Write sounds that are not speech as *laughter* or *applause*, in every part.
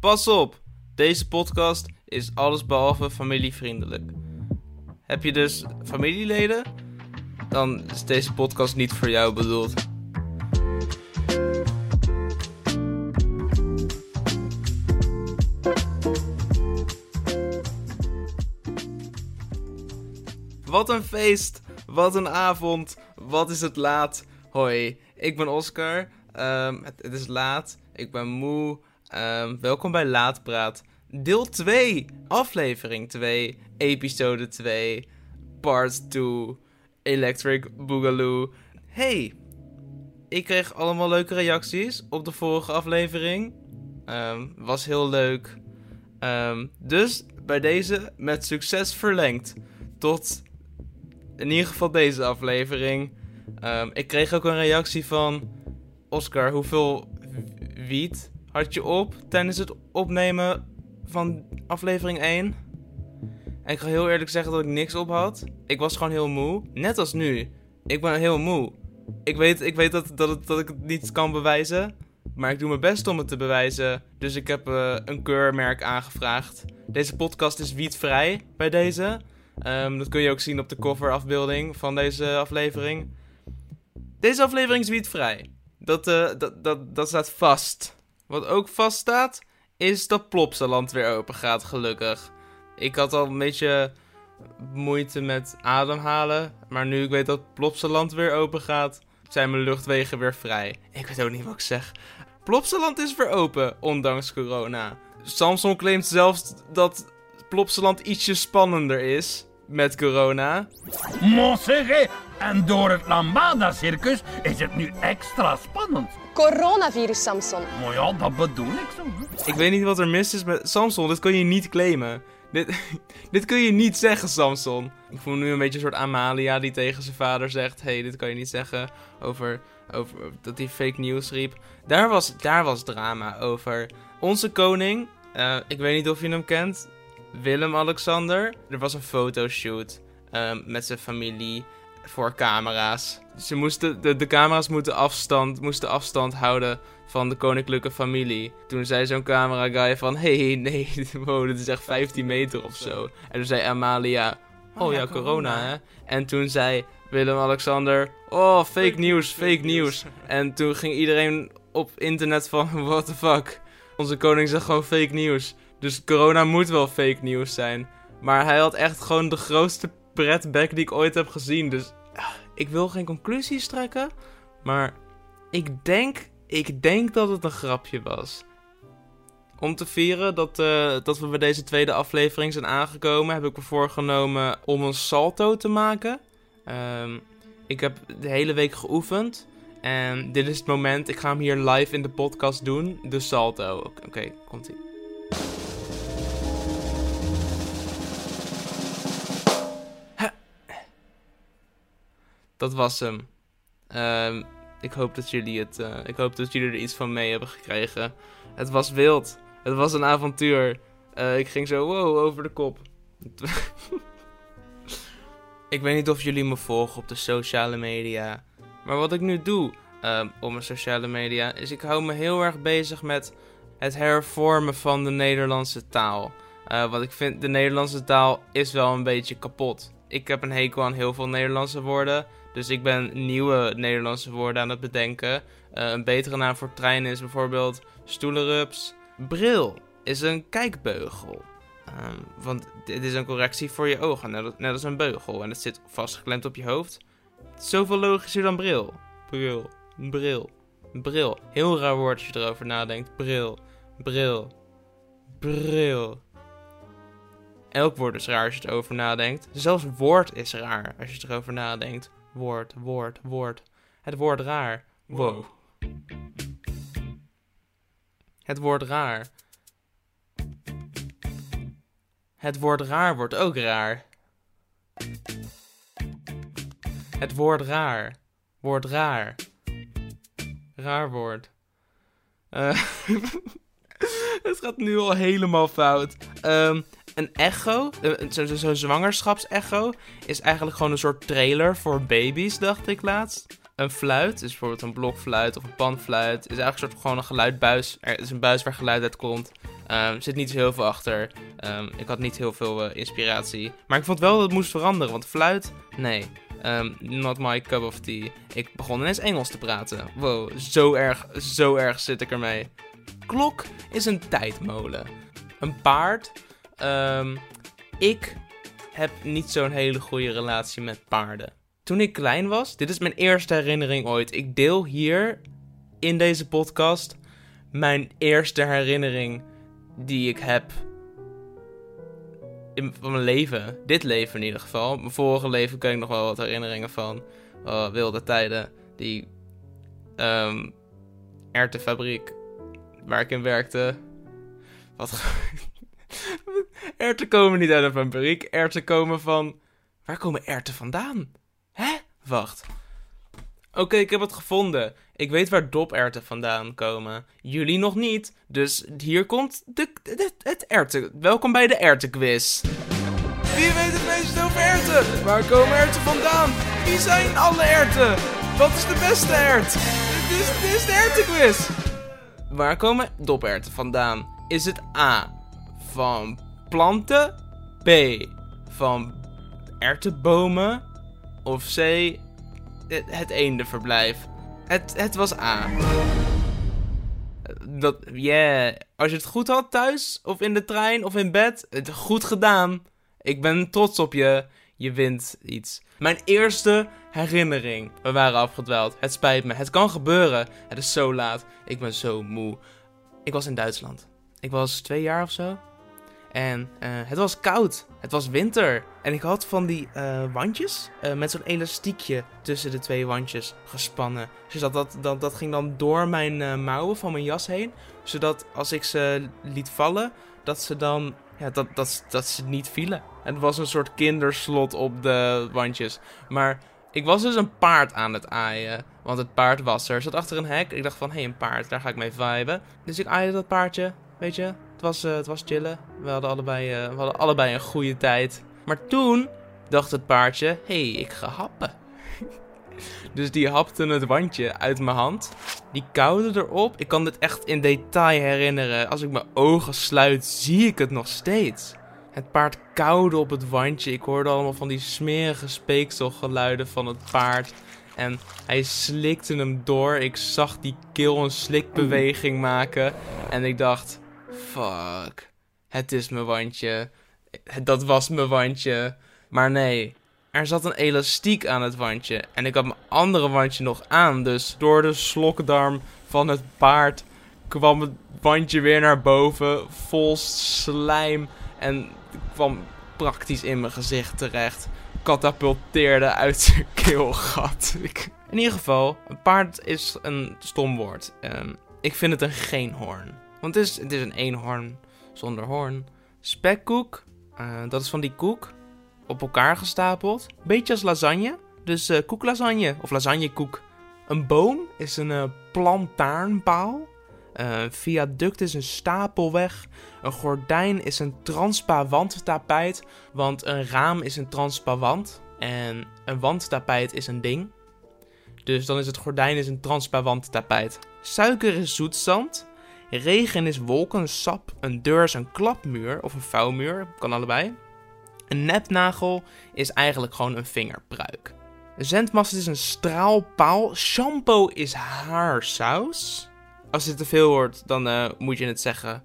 Pas op, deze podcast is allesbehalve familievriendelijk. Heb je dus familieleden? Dan is deze podcast niet voor jou bedoeld. Wat een feest, wat een avond, wat is het laat. Hoi, ik ben Oscar. Ehm, het, het is laat, ik ben moe. Ehm, welkom bij Laatpraat. Deel 2, aflevering 2, episode 2, part 2, Electric Boogaloo. Hey, ik kreeg allemaal leuke reacties op de vorige aflevering. Ehm, was heel leuk. Ehm, dus bij deze met succes verlengd. Tot in ieder geval deze aflevering. Ik kreeg ook een reactie van Oscar. Hoeveel wiet had je op tijdens het opnemen van aflevering 1? En ik ga heel eerlijk zeggen dat ik niks op had. Ik was gewoon heel moe. Net als nu. Ik ben heel moe. Ik weet, ik weet dat, dat, dat ik het niet kan bewijzen. Maar ik doe mijn best om het te bewijzen. Dus ik heb eh, een keurmerk aangevraagd. Deze podcast is wietvrij bij deze. Ehm, dat kun je ook zien op de coverafbeelding van deze aflevering. Deze aflevering is wietvrij. Dat, eh, dat, dat, dat staat vast. Wat ook vast staat, is dat Plopsaland weer open gaat, gelukkig. Ik had al een beetje moeite met ademhalen. Maar nu ik weet dat Plopsaland weer open gaat, zijn mijn luchtwegen weer vrij. Ik weet ook niet wat ik zeg. Plopsaland is weer open, ondanks corona. Samsung claimt zelfs dat Plopsaland ietsje spannender is met corona. Mossige, en door het Lambada-circus is het nu extra spannend. Coronavirus, Samson. Maar ja, dat bedoel ik zo. Ik weet niet wat er mis is met Samson. Dit kun je niet claimen. Dit, *laughs* dit kun je niet zeggen, Samson. Ik voel nu een beetje een soort Amalia die tegen zijn vader zegt: hey, dit kan je niet zeggen. Over, over dat hij fake news riep. Daar was, daar was drama over. Onze koning, eh, ik weet niet of je hem kent. Willem-Alexander. Er was een fotoshoot ehm, met zijn familie voor camera's. Ze moesten, de, de camera's moeten afstand, moesten afstand houden van de koninklijke familie. Toen zei zo'n camera guy van... hey, nee, *laughs* wow, dit is echt 15 meter of zo. En toen zei Amalia... Oh ja, corona, hè? En toen zei Willem-Alexander... Oh, fake news, fake news. En toen ging iedereen op internet van... *laughs* What the fuck? Onze koning zegt gewoon fake news. Dus corona moet wel fake news zijn. Maar hij had echt gewoon de grootste pretback die ik ooit heb gezien. Dus ik wil geen conclusies trekken. Maar ik denk, ik denk dat het een grapje was. Om te vieren dat, eh, dat we bij deze tweede aflevering zijn aangekomen, heb ik me voorgenomen om een salto te maken. Ehm, ik heb de hele week geoefend. En dit is het moment, ik ga hem hier live in de podcast doen. De salto. Oké, komt ie. Dat was hem. Ehm, ik hoop dat jullie het. eh, ik hoop dat jullie er iets van mee hebben gekregen. Het was wild. Het was een avontuur. Eh, ik ging zo wow over de kop. *laughs* ik weet niet of jullie me volgen op de sociale media. Maar wat ik nu doe ehm, op mijn sociale media is ik hou me heel erg bezig met het hervormen van de Nederlandse taal. Eh, want ik vind de Nederlandse taal is wel een beetje kapot. Ik heb een hekel aan heel veel Nederlandse woorden. Dus ik ben nieuwe Nederlandse woorden aan het bedenken. Eh, een betere naam voor trein is bijvoorbeeld stoelenrups. Bril is een kijkbeugel. Ehm, want dit is een correctie voor je ogen, net net als een beugel. En het zit vastgeklemd op je hoofd. Zoveel logischer dan bril. Bril, bril, bril. Heel raar woord als je erover nadenkt. Bril, bril, bril. Elk woord is raar als je erover nadenkt. Zelfs woord is raar als je erover nadenkt. Woord, woord, woord. Het woord raar. Wow. Het woord raar. Het woord raar wordt ook raar. Het woord raar. Woord raar. Raar woord. Eh, *laughs* het gaat nu al helemaal fout. Ehm, een echo, eh, zo'n zo, zo'n zwangerschapsecho, is eigenlijk gewoon een soort trailer voor baby's, dacht ik laatst. Een fluit, dus bijvoorbeeld een blokfluit of een panfluit, is eigenlijk een soort gewoon een geluidbuis. Er is een buis waar geluid uit komt. Ehm zit niet zo heel veel achter. Ehm, ik had niet heel veel eh, inspiratie. Maar ik vond wel dat het moest veranderen. Want fluit, nee. Ehm, not my cup of tea. Ik begon ineens Engels te praten. Wow, zo erg, zo erg zit ik ermee. Klok is een tijdmolen. Een paard. Ehm, ik heb niet zo'n hele goede relatie met paarden. Toen ik klein was, dit is mijn eerste herinnering ooit. Ik deel hier in deze podcast mijn eerste herinnering die ik heb in van mijn leven. Dit leven in ieder geval. Mijn vorige leven kan ik nog wel wat herinneringen van. Oh, wilde tijden. Die erwtenfabriek waar ik in werkte. Wat. *laughs* erwten komen niet uit een fabriek. Erwten komen van. Waar komen erwten vandaan? Hè? Wacht. Oké, ik heb het gevonden. Ik weet waar doperwten vandaan komen. Jullie nog niet. Dus hier komt de, de- het erwten. Welkom bij de erwtenquiz. Wie weet het meest over erwten? Waar komen erwten vandaan? Wie zijn alle erwten? Wat is de beste ert? Dit is, dit is de erwtenquiz. Waar komen doperwten vandaan? Is het A. Van planten? B. Van erwtenbomen? Of C. Het, het eendenverblijf? Het, het was A. Dat, yeah. Als je het goed had thuis, of in de trein, of in bed, het goed gedaan. Ik ben trots op je. Je wint iets. Mijn eerste herinnering. We waren afgedwaald. Het spijt me. Het kan gebeuren. Het is zo laat. Ik ben zo moe. Ik was in Duitsland. Ik was twee jaar of zo. En eh, het was koud. Het was winter. En ik had van die eh, wandjes eh, met zo'n elastiekje tussen de twee wandjes gespannen. Zodat dat, dat, dat ging dan door mijn mouwen van mijn jas heen. Zodat als ik ze liet vallen, dat ze dan. Ja, dat, dat, dat ze niet vielen. Het was een soort kinderslot op de wandjes. Maar ik was dus een paard aan het aaien. Want het paard was er. Zat achter een hek. Ik dacht van, hé, hey, een paard, daar ga ik mee viben. Dus ik aaide dat paardje, weet je. Het was, eh, het was chillen. We hadden, allebei, eh, we hadden allebei een goede tijd. Maar toen dacht het paardje, hé, hey, ik ga happen. *laughs* dus die hapte het wandje uit mijn hand. Die kauwde erop. Ik kan dit echt in detail herinneren. Als ik mijn ogen sluit, zie ik het nog steeds. Het paard kauwde op het wandje. Ik hoorde allemaal van die smerige speekselgeluiden van het paard. En hij slikte hem door. Ik zag die keel een slikbeweging maken. En ik dacht: fuck, het is mijn wandje. Dat was mijn wandje. Maar nee, er zat een elastiek aan het wandje. En ik had mijn andere wandje nog aan. Dus door de slokdarm van het paard kwam het wandje weer naar boven. Vol slijm. En kwam praktisch in mijn gezicht terecht. Katapulteerde uit zijn keelgat. In ieder geval, een paard is een stom woord. Ehm, ik vind het een geenhoorn. Want het is, het is een eenhoorn zonder hoorn. Spekkoek, eh, dat is van die koek. Op elkaar gestapeld. Beetje als lasagne. Dus eh koeklasagne of lasagnekoek. Een boom is een eh, plantaarnpaal. Een viaduct is een stapelweg. Een gordijn is een transpa-wandtapijt. Want een raam is een transpa-wand. En een wandtapijt is een ding. Dus dan is het gordijn is een transpa-wandtapijt. Suiker is zoetzand. Regen is wolkensap. Een deur is een klapmuur of een vouwmuur. Kan allebei. Een nepnagel is eigenlijk gewoon een vingerpruik. Zendmast is een straalpaal. Shampoo is haarsaus. Als je te veel hoort, dan eh, moet je het zeggen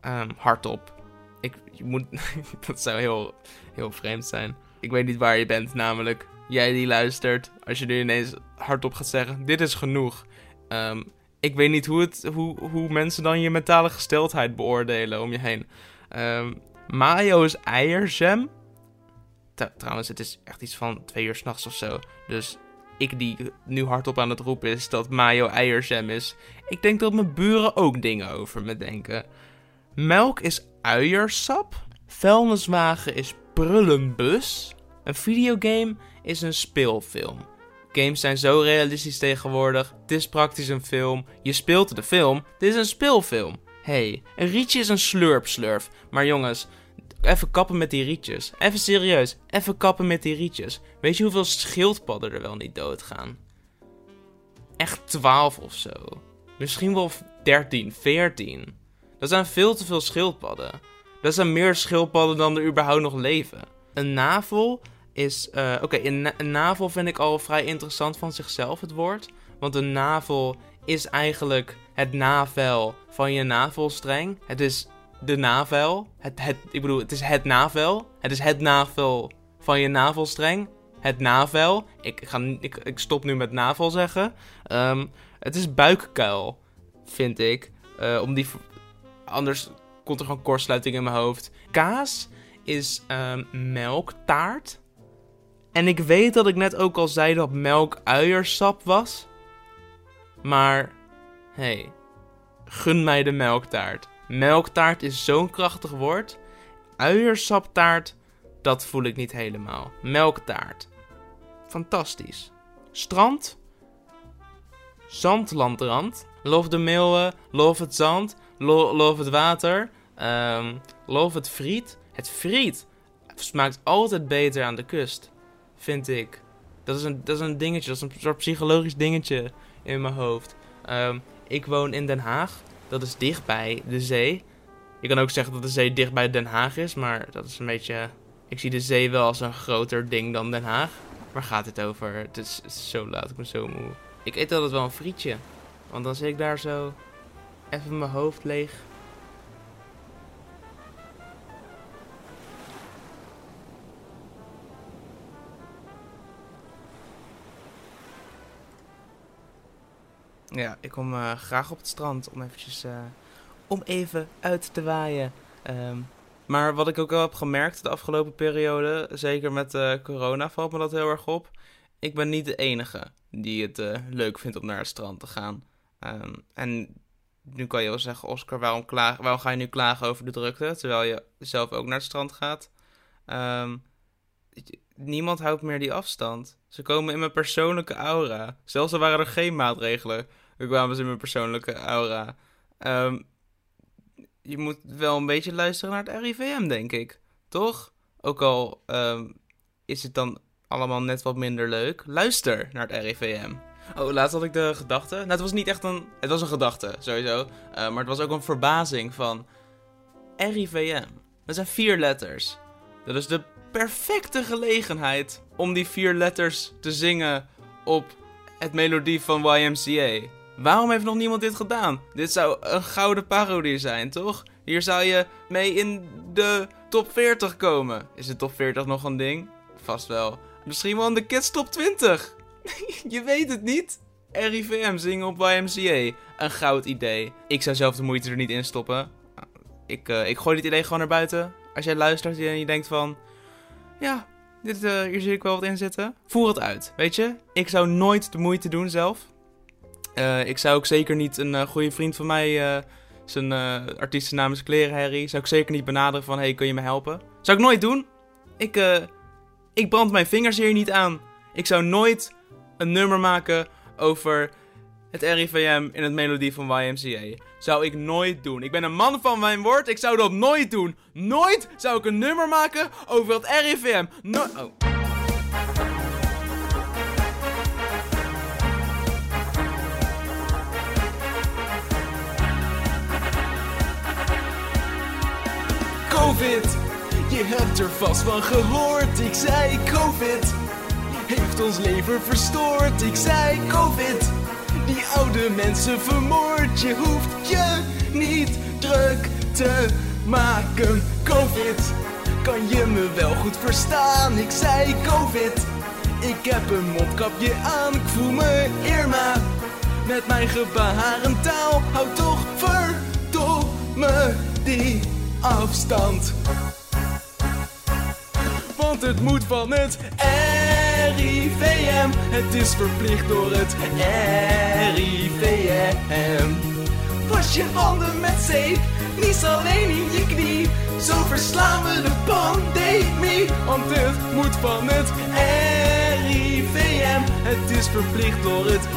ehm, hardop. Ik, je moet, *laughs* dat zou heel, heel vreemd zijn. Ik weet niet waar je bent, namelijk. Jij die luistert, als je nu ineens hardop gaat zeggen: Dit is genoeg. Ehm, ik weet niet hoe, het, hoe, hoe mensen dan je mentale gesteldheid beoordelen om je heen. Ehm, mayo is eierjam. Tr- trouwens, het is echt iets van twee uur s'nachts of zo. Dus ik die nu hardop aan het roepen is dat mayo eierjam is. Ik denk dat mijn buren ook dingen over me denken. Melk is uiersap. Vuilniswagen is prullenbus. Een videogame is een speelfilm. Games zijn zo realistisch tegenwoordig. Het is praktisch een film. Je speelt de film. Dit is een speelfilm. hey, een rietje is een slurp-slurf. Maar jongens, even kappen met die rietjes. Even serieus, even kappen met die rietjes. Weet je hoeveel schildpadden er wel niet doodgaan? Echt 12 of zo. Misschien wel 13, 14. Dat zijn veel te veel schildpadden. Dat zijn meer schildpadden dan er überhaupt nog leven. Een navel is. eh, Oké, een, na- een navel vind ik al vrij interessant van zichzelf, het woord. Want een navel is eigenlijk het navel van je navelstreng. Het is de navel. Het, het, ik bedoel, het is het navel. Het is het navel van je navelstreng. Het navel. Ik, ga, ik, ik stop nu met navel zeggen. Ehm, het is buikkuil, vind ik. Eh, om die, anders komt er gewoon kortsluiting in mijn hoofd. Kaas is ehm, melktaart. En ik weet dat ik net ook al zei dat melk uiersap was. Maar, hey, gun mij de melktaart. Melktaart is zo'n krachtig woord. Uiersaptaart, dat voel ik niet helemaal. Melktaart. Fantastisch. Strand. Zandlandrand. Loof de meeuwen, loof het zand, lo- loof het water, ehm loof het friet. Het friet smaakt altijd beter aan de kust, vind ik. Dat is een, dat is een dingetje, dat is een soort psychologisch dingetje in mijn hoofd. Ehm, ik woon in Den Haag, dat is dichtbij de zee. Je kan ook zeggen dat de zee dicht bij Den Haag is, maar dat is een beetje... Ik zie de zee wel als een groter ding dan Den Haag. Waar gaat het over? Het is, het is zo laat, ik ben zo moe. Ik eet altijd wel een frietje. Want dan zit ik daar zo even mijn hoofd leeg. Ja, ik kom eh, graag op het strand om eventjes, eh, om even uit te waaien. Ehm, maar wat ik ook wel heb gemerkt de afgelopen periode, zeker met eh, corona, valt me dat heel erg op. Ik ben niet de enige die het leuk vindt om naar het strand te gaan. Ehm, en nu kan je wel zeggen, Oscar, waarom, klaag, waarom ga je nu klagen over de drukte, terwijl je zelf ook naar het strand gaat? Ehm, niemand houdt meer die afstand. Ze komen in mijn persoonlijke aura. Zelfs al waren er geen maatregelen, dan kwamen ze in mijn persoonlijke aura. Ehm, je moet wel een beetje luisteren naar het RIVM, denk ik. Toch? Ook al ehm, is het dan allemaal net wat minder leuk. Luister naar het RIVM. Oh, laatst had ik de gedachte. Nou, het was niet echt een. Het was een gedachte, sowieso. Eh, maar het was ook een verbazing van. RIVM. Dat zijn vier letters. Dat is de perfecte gelegenheid om die vier letters te zingen op het melodie van YMCA. Waarom heeft nog niemand dit gedaan? Dit zou een gouden parodie zijn, toch? Hier zou je mee in de top 40 komen. Is de top 40 nog een ding? Vast wel. Misschien wel in de Kids Top 20. *laughs* je weet het niet. RIVM zingen op YMCA. Een goud idee. Ik zou zelf de moeite er niet in stoppen. Ik, eh, ik gooi dit idee gewoon naar buiten. Als jij luistert en je denkt van... Ja, dit, eh, hier zie ik wel wat in zitten. Voer het uit, weet je? Ik zou nooit de moeite doen zelf. Eh, ik zou ook zeker niet een eh, goede vriend van mij... eh, zijn artiestennaam is Klerenherrie. Zou ik zeker niet benaderen van... Hey, kun je me helpen? Zou ik nooit doen. Ik, ik brand mijn vingers hier niet aan. Ik zou nooit een nummer maken over het RIVM in het melodie van YMCA. Zou ik nooit doen. Ik ben een man van mijn woord. Ik zou dat nooit doen. Nooit zou ik een nummer maken over het RIVM. No oh. Covid, je hebt er vast van gehoord. Ik zei Covid, heeft ons leven verstoord. Ik zei Covid, die oude mensen vermoord. Je hoeft je niet druk te maken. Covid, kan je me wel goed verstaan? Ik zei Covid, ik heb een mondkapje aan. Ik voel me Irma, met mijn gebarentaal. Houd toch verdomme die afstand. Want het moet van het RIVM. Het is verplicht door het RIVM. Was je handen met zeep, niet alleen in je knie. Zo verslaan we de pandemie. Want het moet van het RIVM. Het is verplicht door het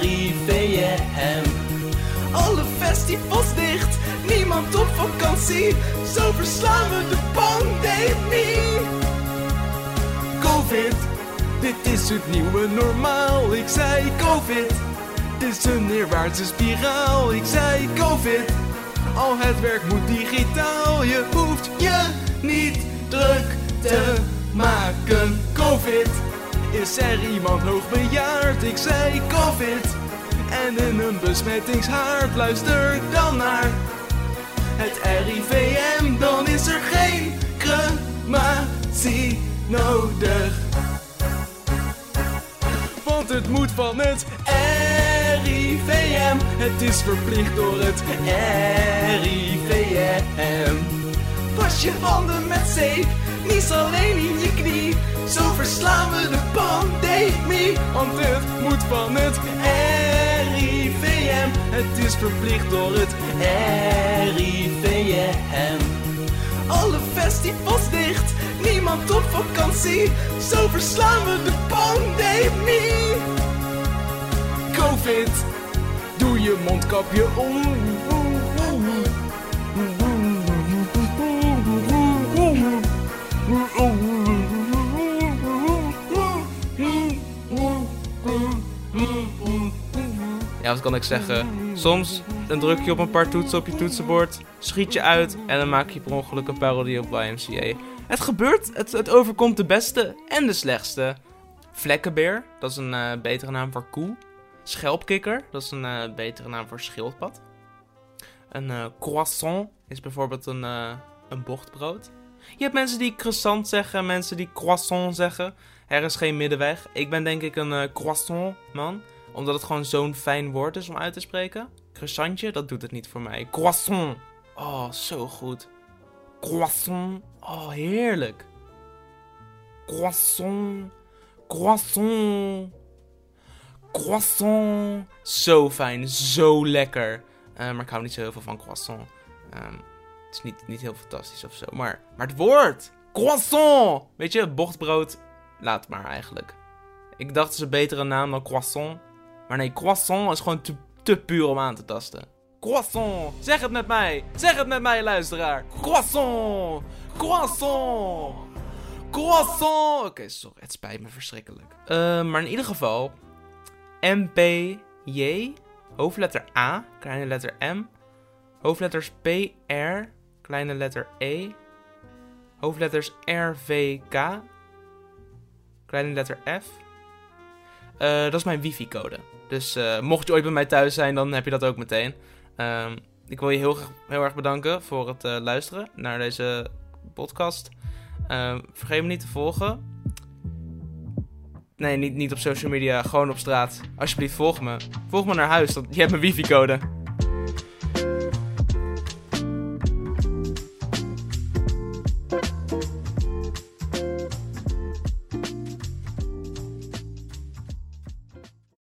RIVM. Alle festivals dicht, niemand op Zo verslaan de pandemie. Covid, dit is het nieuwe normaal. Ik zei Covid, dit is een neerwaartse spiraal. Ik zei Covid, Al het werk moet digitaal, je hoeft je niet druk te maken. Covid, is er iemand hoogbejaard? Ik zei Covid. En in een besmettingshaard, luister dan naar het RIVM. Dan is er geen crematie nodig. Want het moet van het RIVM. Het is verplicht door het RIVM. Was je handen met zeep, niet alleen in je knie. Zo verslaan we de pandemie. Want het moet van het RIVM. Het is verplicht door het RIVM. Alle festivals dicht, niemand op vakantie. Zo verslaan we de pandemie. Covid, doe je mondkapje om. Ja, wat kan ik zeggen? Soms dan druk je op een paar toetsen op je toetsenbord, schiet je uit en dan maak je per ongeluk een parodie op YMCA. Het gebeurt, het, het overkomt de beste en de slechtste. Vlekkenbeer, dat is een eh, betere naam voor koe. Schelpkikker, dat is een eh, betere naam voor schildpad. Een eh, croissant is bijvoorbeeld een, een bochtbrood. Je hebt mensen die croissant zeggen, mensen die croissant zeggen. Er is geen middenweg. Ik ben denk ik een croissant man, omdat het gewoon zo'n fijn woord is om uit te spreken. Croissantje, dat doet het niet voor mij. Croissant. Oh, zo goed. Croissant. Oh, heerlijk. Croissant. Croissant. Croissant. Zo fijn, zo lekker. Eh, maar ik hou niet zo heel veel van croissant. Ehm, het is niet, niet heel fantastisch of zo. Maar, maar het woord. Croissant. Weet je, bochtbrood. Laat maar eigenlijk. Ik dacht het is een betere naam dan croissant. Maar nee, croissant is gewoon te, te puur om aan te tasten. Croissant. Zeg het met mij. Zeg het met mij, luisteraar. Croissant. Croissant. Croissant. Oké, sorry. Het spijt me verschrikkelijk. Eh, maar in ieder geval. MPJ. Hoofdletter A. Kleine letter M. Hoofdletters P, R. Kleine letter E. Hoofdletters R, V, K. Kleine letter F. Eh, dat is mijn wifi-code. Dus eh, mocht je ooit bij mij thuis zijn, dan heb je dat ook meteen. Ehm, ik wil je heel, heel erg bedanken voor het eh, luisteren naar deze podcast. Ehm, vergeet me niet te volgen. Nee, niet, niet op social media, gewoon op straat. Alsjeblieft, volg me. Volg me naar huis, want je hebt mijn wifi-code.